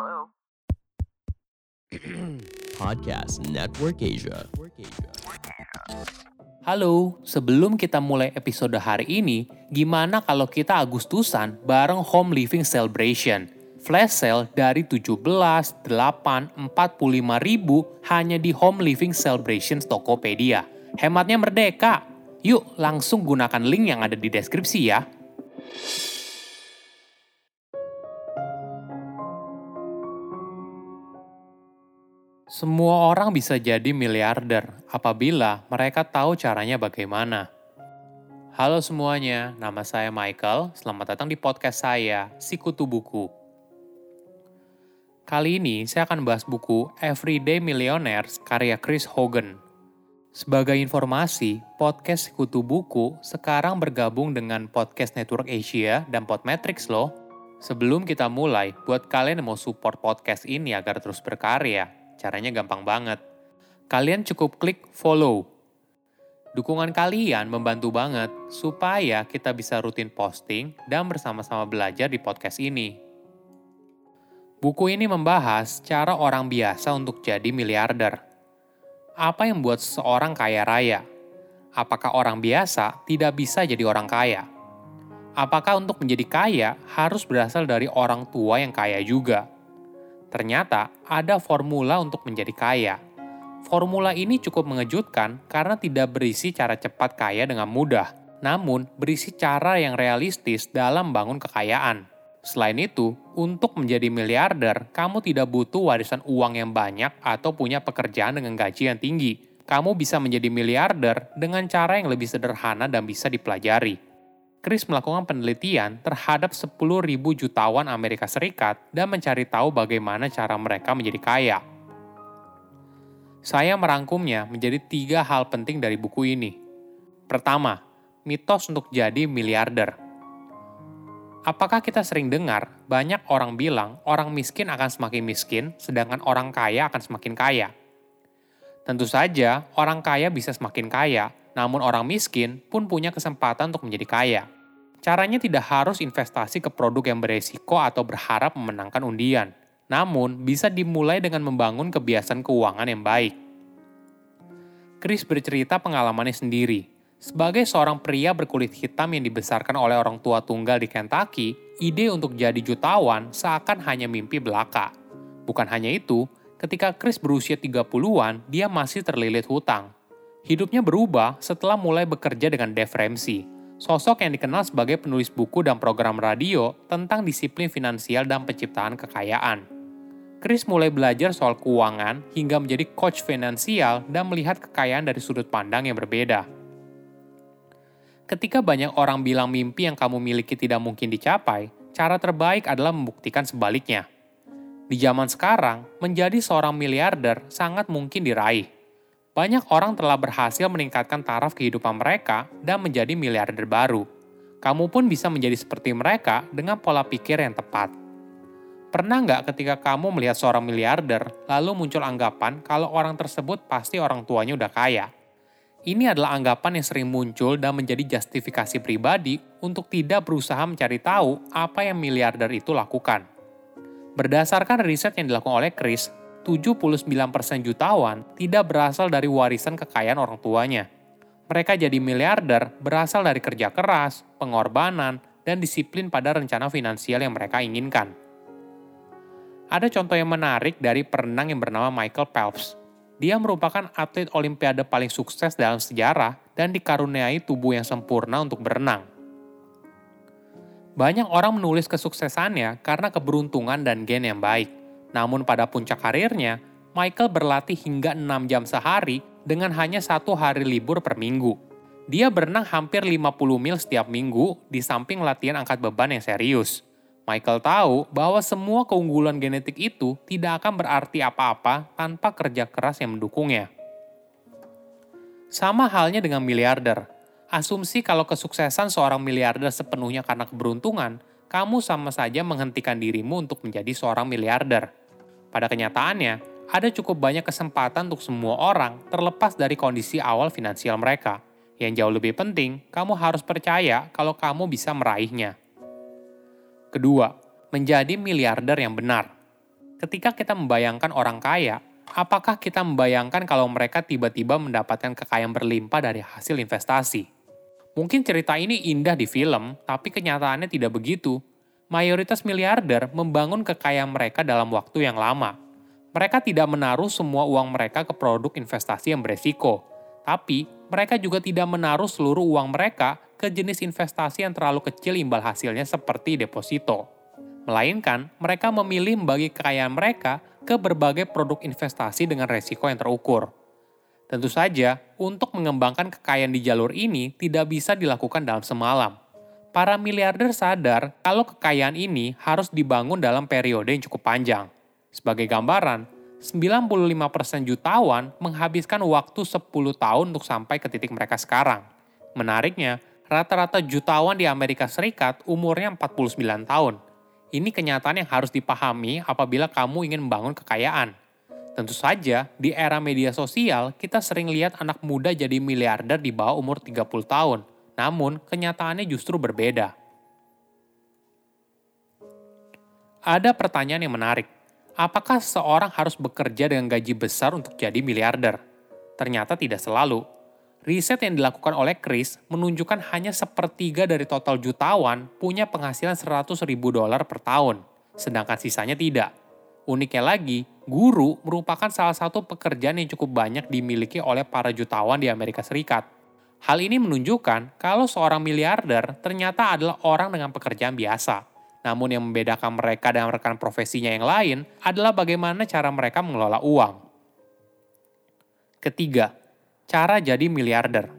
Hello? Podcast Network Asia. Halo, sebelum kita mulai episode hari ini, gimana kalau kita Agustusan bareng Home Living Celebration? Flash sale dari 17, 8, 45 ribu hanya di Home Living Celebration Tokopedia. Hematnya merdeka. Yuk, langsung gunakan link yang ada di deskripsi ya. Semua orang bisa jadi miliarder apabila mereka tahu caranya bagaimana. Halo semuanya, nama saya Michael. Selamat datang di podcast saya, Sikutu Buku. Kali ini saya akan bahas buku Everyday Millionaires karya Chris Hogan. Sebagai informasi, podcast Sikutu Buku sekarang bergabung dengan Podcast Network Asia dan Podmetrics loh. Sebelum kita mulai, buat kalian yang mau support podcast ini agar terus berkarya, Caranya gampang banget. Kalian cukup klik follow. Dukungan kalian membantu banget supaya kita bisa rutin posting dan bersama-sama belajar di podcast ini. Buku ini membahas cara orang biasa untuk jadi miliarder. Apa yang membuat seseorang kaya raya? Apakah orang biasa tidak bisa jadi orang kaya? Apakah untuk menjadi kaya harus berasal dari orang tua yang kaya juga? Ternyata ada formula untuk menjadi kaya. Formula ini cukup mengejutkan karena tidak berisi cara cepat kaya dengan mudah, namun berisi cara yang realistis dalam bangun kekayaan. Selain itu, untuk menjadi miliarder, kamu tidak butuh warisan uang yang banyak atau punya pekerjaan dengan gaji yang tinggi. Kamu bisa menjadi miliarder dengan cara yang lebih sederhana dan bisa dipelajari. Chris melakukan penelitian terhadap 10.000 jutawan Amerika Serikat dan mencari tahu bagaimana cara mereka menjadi kaya. Saya merangkumnya menjadi tiga hal penting dari buku ini. Pertama, mitos untuk jadi miliarder. Apakah kita sering dengar banyak orang bilang orang miskin akan semakin miskin, sedangkan orang kaya akan semakin kaya? Tentu saja, orang kaya bisa semakin kaya, namun orang miskin pun punya kesempatan untuk menjadi kaya. Caranya tidak harus investasi ke produk yang beresiko atau berharap memenangkan undian, namun bisa dimulai dengan membangun kebiasaan keuangan yang baik. Chris bercerita pengalamannya sendiri. Sebagai seorang pria berkulit hitam yang dibesarkan oleh orang tua tunggal di Kentucky, ide untuk jadi jutawan seakan hanya mimpi belaka. Bukan hanya itu, ketika Chris berusia 30-an, dia masih terlilit hutang. Hidupnya berubah setelah mulai bekerja dengan Dave Ramsey, sosok yang dikenal sebagai penulis buku dan program radio tentang disiplin finansial dan penciptaan kekayaan. Chris mulai belajar soal keuangan hingga menjadi coach finansial dan melihat kekayaan dari sudut pandang yang berbeda. Ketika banyak orang bilang mimpi yang kamu miliki tidak mungkin dicapai, cara terbaik adalah membuktikan sebaliknya. Di zaman sekarang, menjadi seorang miliarder sangat mungkin diraih banyak orang telah berhasil meningkatkan taraf kehidupan mereka dan menjadi miliarder baru. Kamu pun bisa menjadi seperti mereka dengan pola pikir yang tepat. Pernah nggak ketika kamu melihat seorang miliarder, lalu muncul anggapan kalau orang tersebut pasti orang tuanya udah kaya? Ini adalah anggapan yang sering muncul dan menjadi justifikasi pribadi untuk tidak berusaha mencari tahu apa yang miliarder itu lakukan. Berdasarkan riset yang dilakukan oleh Chris, 79% jutawan tidak berasal dari warisan kekayaan orang tuanya. Mereka jadi miliarder berasal dari kerja keras, pengorbanan, dan disiplin pada rencana finansial yang mereka inginkan. Ada contoh yang menarik dari perenang yang bernama Michael Phelps. Dia merupakan atlet olimpiade paling sukses dalam sejarah dan dikaruniai tubuh yang sempurna untuk berenang. Banyak orang menulis kesuksesannya karena keberuntungan dan gen yang baik. Namun pada puncak karirnya, Michael berlatih hingga 6 jam sehari dengan hanya satu hari libur per minggu. Dia berenang hampir 50 mil setiap minggu di samping latihan angkat beban yang serius. Michael tahu bahwa semua keunggulan genetik itu tidak akan berarti apa-apa tanpa kerja keras yang mendukungnya. Sama halnya dengan miliarder. Asumsi kalau kesuksesan seorang miliarder sepenuhnya karena keberuntungan, kamu sama saja menghentikan dirimu untuk menjadi seorang miliarder. Pada kenyataannya, ada cukup banyak kesempatan untuk semua orang terlepas dari kondisi awal finansial mereka. Yang jauh lebih penting, kamu harus percaya kalau kamu bisa meraihnya. Kedua, menjadi miliarder yang benar. Ketika kita membayangkan orang kaya, apakah kita membayangkan kalau mereka tiba-tiba mendapatkan kekayaan berlimpah dari hasil investasi? Mungkin cerita ini indah di film, tapi kenyataannya tidak begitu. Mayoritas miliarder membangun kekayaan mereka dalam waktu yang lama. Mereka tidak menaruh semua uang mereka ke produk investasi yang beresiko, tapi mereka juga tidak menaruh seluruh uang mereka ke jenis investasi yang terlalu kecil imbal hasilnya seperti deposito. Melainkan, mereka memilih membagi kekayaan mereka ke berbagai produk investasi dengan resiko yang terukur. Tentu saja, untuk mengembangkan kekayaan di jalur ini tidak bisa dilakukan dalam semalam. Para miliarder sadar kalau kekayaan ini harus dibangun dalam periode yang cukup panjang. Sebagai gambaran, 95% jutawan menghabiskan waktu 10 tahun untuk sampai ke titik mereka sekarang. Menariknya, rata-rata jutawan di Amerika Serikat umurnya 49 tahun. Ini kenyataan yang harus dipahami apabila kamu ingin membangun kekayaan. Tentu saja, di era media sosial, kita sering lihat anak muda jadi miliarder di bawah umur 30 tahun. Namun, kenyataannya justru berbeda. Ada pertanyaan yang menarik. Apakah seseorang harus bekerja dengan gaji besar untuk jadi miliarder? Ternyata tidak selalu Riset yang dilakukan oleh Chris menunjukkan hanya sepertiga dari total jutawan punya penghasilan 100 ribu dolar per tahun, sedangkan sisanya tidak. Uniknya lagi, guru merupakan salah satu pekerjaan yang cukup banyak dimiliki oleh para jutawan di Amerika Serikat. Hal ini menunjukkan kalau seorang miliarder ternyata adalah orang dengan pekerjaan biasa. Namun yang membedakan mereka dengan rekan profesinya yang lain adalah bagaimana cara mereka mengelola uang. Ketiga, Cara jadi miliarder.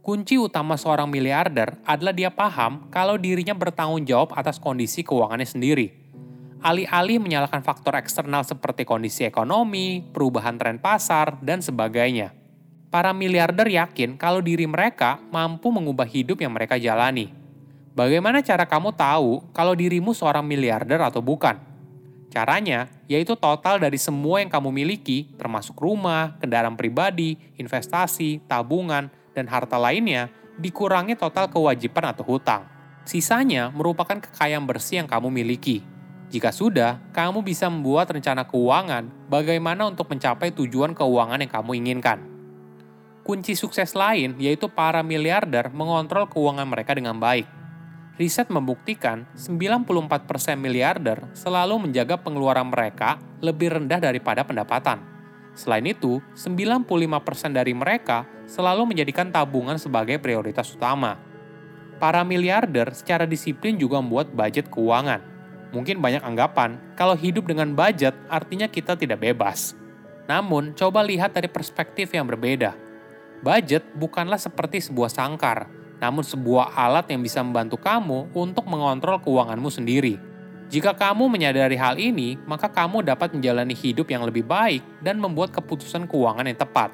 Kunci utama seorang miliarder adalah dia paham kalau dirinya bertanggung jawab atas kondisi keuangannya sendiri. Alih-alih menyalahkan faktor eksternal seperti kondisi ekonomi, perubahan tren pasar, dan sebagainya. Para miliarder yakin kalau diri mereka mampu mengubah hidup yang mereka jalani. Bagaimana cara kamu tahu kalau dirimu seorang miliarder atau bukan? Caranya yaitu total dari semua yang kamu miliki, termasuk rumah, kendaraan pribadi, investasi, tabungan, dan harta lainnya, dikurangi total kewajiban atau hutang. Sisanya merupakan kekayaan bersih yang kamu miliki. Jika sudah, kamu bisa membuat rencana keuangan bagaimana untuk mencapai tujuan keuangan yang kamu inginkan. Kunci sukses lain yaitu para miliarder mengontrol keuangan mereka dengan baik riset membuktikan 94% miliarder selalu menjaga pengeluaran mereka lebih rendah daripada pendapatan. Selain itu, 95% dari mereka selalu menjadikan tabungan sebagai prioritas utama. Para miliarder secara disiplin juga membuat budget keuangan. Mungkin banyak anggapan kalau hidup dengan budget artinya kita tidak bebas. Namun, coba lihat dari perspektif yang berbeda. Budget bukanlah seperti sebuah sangkar, namun sebuah alat yang bisa membantu kamu untuk mengontrol keuanganmu sendiri. Jika kamu menyadari hal ini, maka kamu dapat menjalani hidup yang lebih baik dan membuat keputusan keuangan yang tepat.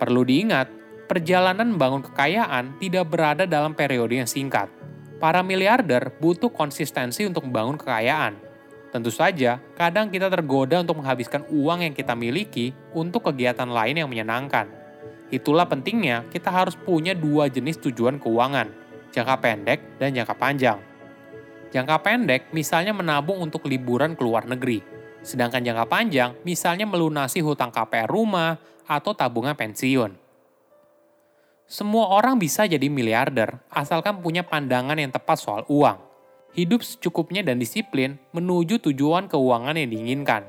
Perlu diingat, perjalanan membangun kekayaan tidak berada dalam periode yang singkat. Para miliarder butuh konsistensi untuk membangun kekayaan. Tentu saja, kadang kita tergoda untuk menghabiskan uang yang kita miliki untuk kegiatan lain yang menyenangkan Itulah pentingnya kita harus punya dua jenis tujuan keuangan, jangka pendek dan jangka panjang. Jangka pendek misalnya menabung untuk liburan ke luar negeri, sedangkan jangka panjang misalnya melunasi hutang KPR rumah atau tabungan pensiun. Semua orang bisa jadi miliarder asalkan punya pandangan yang tepat soal uang. Hidup secukupnya dan disiplin menuju tujuan keuangan yang diinginkan.